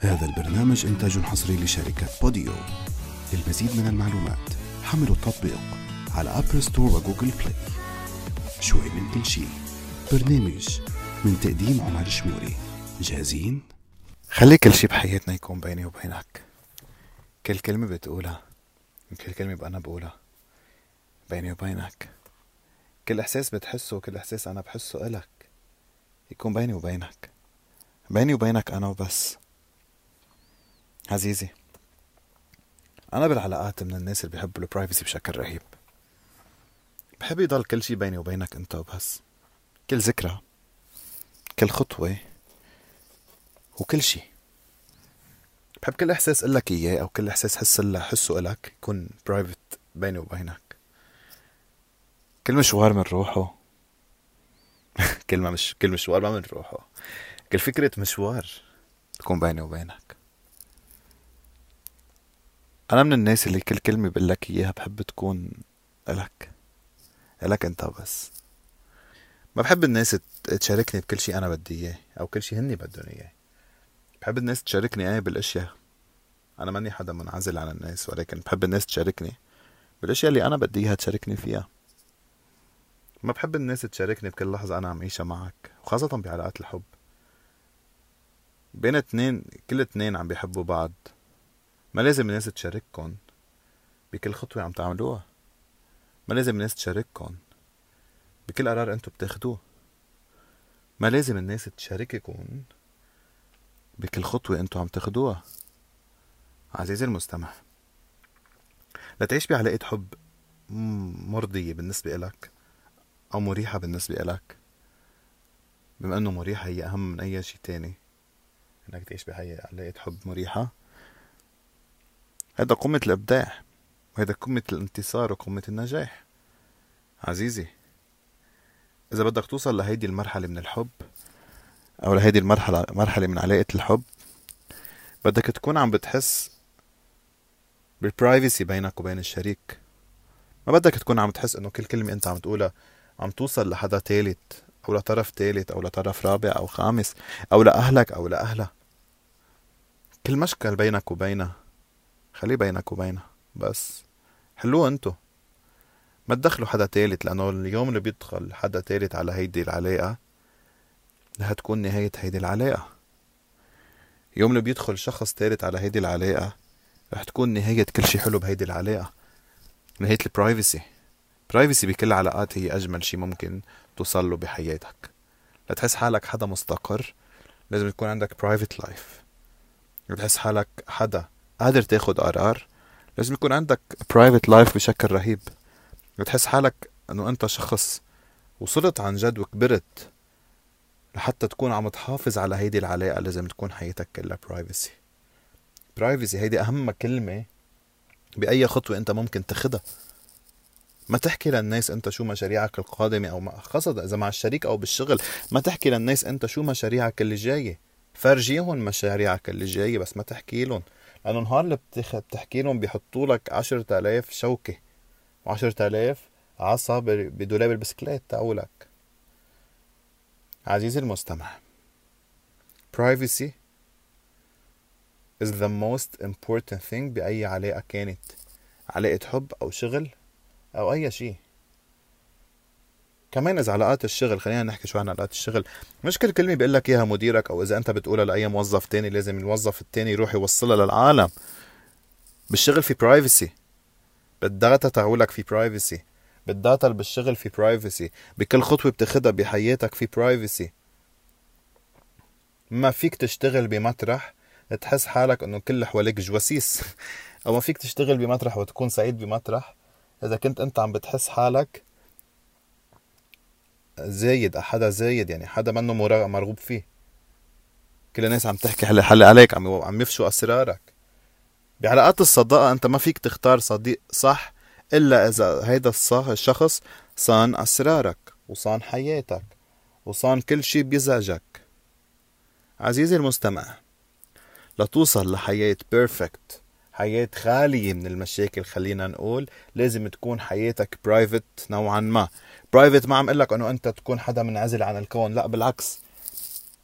هذا البرنامج إنتاج حصري لشركة Podeo. للمزيد من المعلومات حملوا التطبيق على Apple Store و Google Play شوي من كل شي برنامج من تقديم عمر شموري. جاهزين؟ خلي كل شي بحياتنا يكون بيني وبينك. كل كلمة بتقولها كل كلمة بأنا بقولها بيني وبينك. كل إحساس بتحسه وكل إحساس أنا بحسه إلك يكون بيني وبينك. بيني وبينك أنا وبس. عزيزي أنا بالعلاقات من الناس اللي بيحبوا ال privacy بشكل رهيب. بحب يضل كل شي بيني وبينك أنت وبس. كل ذكرى كل خطوة وكل شي. بحب كل إحساس لك إياه أو كل إحساس حس حسه إلك يكون private بيني وبينك. كل مشوار من روحه. كلمة مش كل مشوار ما من روحه. كل فكرة مشوار تكون بيني وبينك. أنا من الناس اللي كل كلمة بقول لك إياها بحب تكون إلك. إلك أنت بس. ما بحب الناس تشاركني بكل شيء أنا بدي إياه أو كل شيء هني بدهم إياه. بحب الناس تشاركني أنا بالأشياء. أنا ماني حدا منعزل عن الناس ولكن بحب الناس تشاركني بالأشياء اللي أنا بدي إياها تشاركني فيها. ما بحب الناس تشاركني بكل لحظة أنا عم عيشها معك وخاصة بعلاقات الحب. بين اتنين كل اتنين عم بيحبوا بعض. ما لازم الناس تشارككن بكل خطوة عم تعملوها. ما لازم الناس تشارككن بكل قرار انتو بتاخدوه. ما لازم الناس تشارككن بكل خطوة انتو عم تاخدوها. عزيزي المستمع لتعيش بعلاقة حب مرضية بالنسبة إلك أو مريحة بالنسبة إلك؟ بما إنه مريحة هي أهم من أي شي تاني إنك تعيش بهي علاقة حب مريحة. هذا قمة الإبداع وهذا قمة الانتصار وقمة النجاح. عزيزي إذا بدك توصل لهيدي المرحلة من الحب أو لهيدي المرحلة مرحلة من علاقة الحب بدك تكون عم بتحس بالبرايفسي بينك وبين الشريك. ما بدك تكون عم تحس إنه كل كلمة أنت عم تقولها عم توصل لحدا تالت أو لطرف تالت أو لطرف رابع أو خامس أو لأهلك أو لأهلها. كل مشكل بينك وبينها خليه بينك وبينها. بس حلوة انتو. ما تدخلوا حدا تالت لأنه اليوم اللي بيدخل حدا تالت على هيدي العلاقة رح تكون نهاية هيدي العلاقة. يوم اللي بيدخل شخص تالت على هيدي العلاقة رح تكون نهاية كل شي حلو بهيدي العلاقة. نهاية ال privacy privacy بكل العلاقات هي أجمل شي ممكن توصل له بحياتك. لتحس حالك حدا مستقر لازم يكون عندك private life بتحس حالك حدا قادر تاخد قرار لازم يكون عندك private life بشكل رهيب. بتحس حالك إنه أنت شخص وصلت عن جد وكبرت لحتى تكون عم تحافظ على هيدي العلاقة لازم تكون حياتك كلها برايفسي برايفسي هيدي أهم كلمة بأي خطوة أنت ممكن تاخدها. ما تحكي للناس أنت شو مشاريعك القادمة أو خاصة إذا مع الشريك أو بالشغل ما تحكي للناس أنت شو مشاريعك اللي جاية. فرجيهم مشاريعك اللي جاية بس ما تحكي لهم. لأنه نهار اللي بتحكي لهم بيحطوا لك عشرة آلاف شوكة وعشرة آلاف عصا بدولاب البسكليت تاعولك عزيزي المستمع privacy is the most important thing بأي علاقة كانت علاقة حب أو شغل أو أي شيء. كمان إذا علاقات الشغل خلينا نحكي شوي عن علاقات الشغل. مش كل كلمة بيقول لك إياها مديرك أو إذا أنت بتقولها لأي موظف تاني لازم الموظف التاني يروح يوصلها للعالم. بالشغل في privacy بال data تاعولك في privacy بال data اللي بالشغل في privacy بكل خطوة بتاخدها بحياتك في privacy ما فيك تشتغل بمطرح تحس حالك إنه كل حواليك جواسيس. أو ما فيك تشتغل بمطرح وتكون سعيد بمطرح. إذا كنت أنت عم بتحس حالك زايد حدا زايد يعني حدا منه مرغوب فيه. كل الناس عم تحكي حل حل عليك عم عم يفشوا أسرارك. بعلاقات الصداقة أنت ما فيك تختار صديق صح إلا إذا هيدا الشخص صان أسرارك وصان حياتك وصان كل شي بيزعجك. عزيزي المستمع لتوصل لحياة perfect حياة خالية من المشاكل خلينا نقول لازم تكون حياتك private نوعا ما. private ما عم لك إنه أنت تكون حدا منعزل عن الكون لا بالعكس.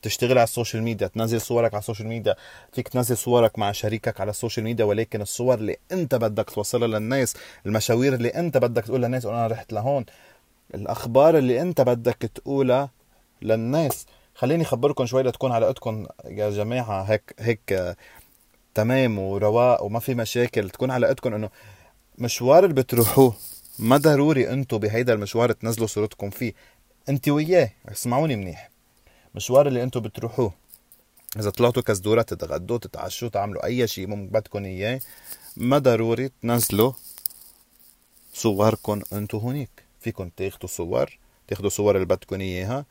تشتغل على ال social media تنزل صورك على ال social media. فيك تنزل صورك مع شريكك على ال social media ولكن الصور اللي أنت بدك توصلها للناس المشاوير اللي أنت بدك تقول للناس أنا رحت لهون الأخبار اللي أنت بدك تقولها للناس. خليني أخبركم شوي لتكون علاقتكم يا جماعة هيك هيك تمام ورواق وما في مشاكل تكون علاقتكم إنه مشوار اللي بتروحوه ما ضروري أنتم بهيدا المشوار تنزلوا صورتكم فيه. انت وياه اسمعوني منيح. مشوار اللي أنتم بتروحوه إذا طلعتوا كزدورة تتغدوا تتعشوا تعملوا أي شيء بدكم إياه ما ضروري تنزلوا صوركم أنتم هونيك فيكم تاخذوا صور تاخذوا صور اللي بدكم إياها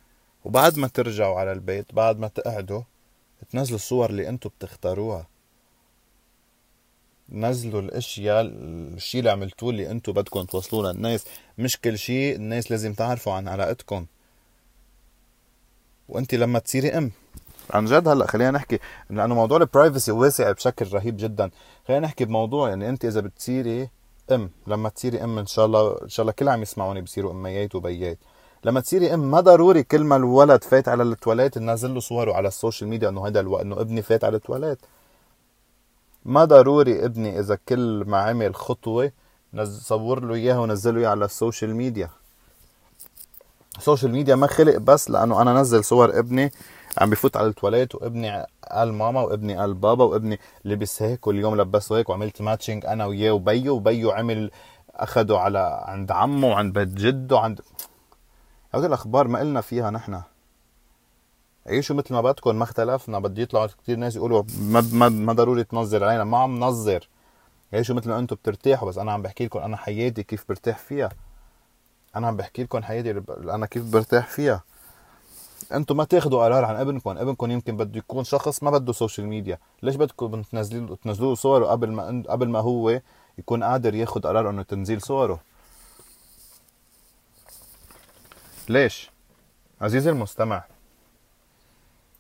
وبعد ما ترجعوا على البيت بعد ما تقعدوا تنزلوا الصور اللي أنتم بتختاروها. نزلوا الأشياء الشيء اللي عملتوه اللي أنتم بدكم توصلوه للناس. مش كل شيء الناس لازم تعرفوا عن علاقتكم. وأنت لما تصيري أم. عن جد هلأ خلينا نحكي لأنه موضوع ال privacy واسع بشكل رهيب جدا. خلينا نحكي بموضوع يعني أنت إذا بتصيري أم لما تصيري أم إن شاء الله إن شاء الله كل عم يسمعوني بصيروا أميات وبيات. لما تصيري أم ما ضروري كل ما الولد فات على التواليت ننزل له صوره على ال social media إنه هذا ألو... إنه ابني فات على التواليت. ما ضروري ابني إذا كل ما عمل خطوة صور له إياها ونزله اياها على ال social media. ال social media ما خلق بس لأنه أنا نزل صور ابني عم بفوت على التواليت وابني قال ماما وابني قال بابا وابني لبس هيك واليوم لبسه هيك وعملت matching أنا وياه وبيو وبيو عمل أخده على عند عمه وعند بيت جده وعند هذه الأخبار ما قلنا فيها نحن. عيشوا مثل ما بدكم ما اختلفنا. بدي يطلعوا كثير ناس يقولوا ما ما, ما ضروري تنظر علينا. ما عم نظر. عيشوا مثل ما أنتم بترتاحوا. بس أنا عم بحكي لكم أنا حياتي كيف برتاح فيها. أنا عم بحكي لكم حياتي أنا كيف برتاح فيها. أنتم ما تاخذوا قرار عن ابنكم. ابنكم يمكن بده يكون شخص ما بده social media ليش بدكم تنزلوا تنزلوا صوره قبل ما قبل ما هو يكون قادر ياخذ قرار إنه تنزيل صوره؟ ليش؟ عزيزي المستمع.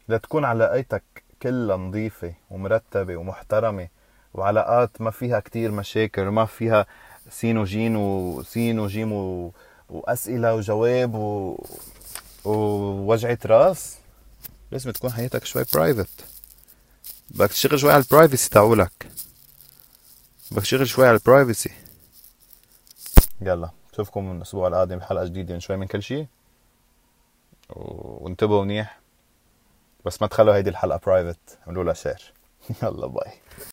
لتكون علاقتك كلها نظيفة ومرتبة ومحترمة وعلاقات ما فيها كتير مشاكل وما فيها سين وجيم وسين وجيم و... وأسئلة وجواب و... ووجعة راس. لازم تكون حياتك شوي private بدك تشتغل شوي على ال privacy تاعولك. بدك تشتغل شوي على ال privacy يلا نشوفكم الأسبوع القادم بحلقة جديدة من شوي من كل شيء وانتبهوا منيح. بس ما تخلوا هيدي الحلقة private اعملوا لها share يلا bye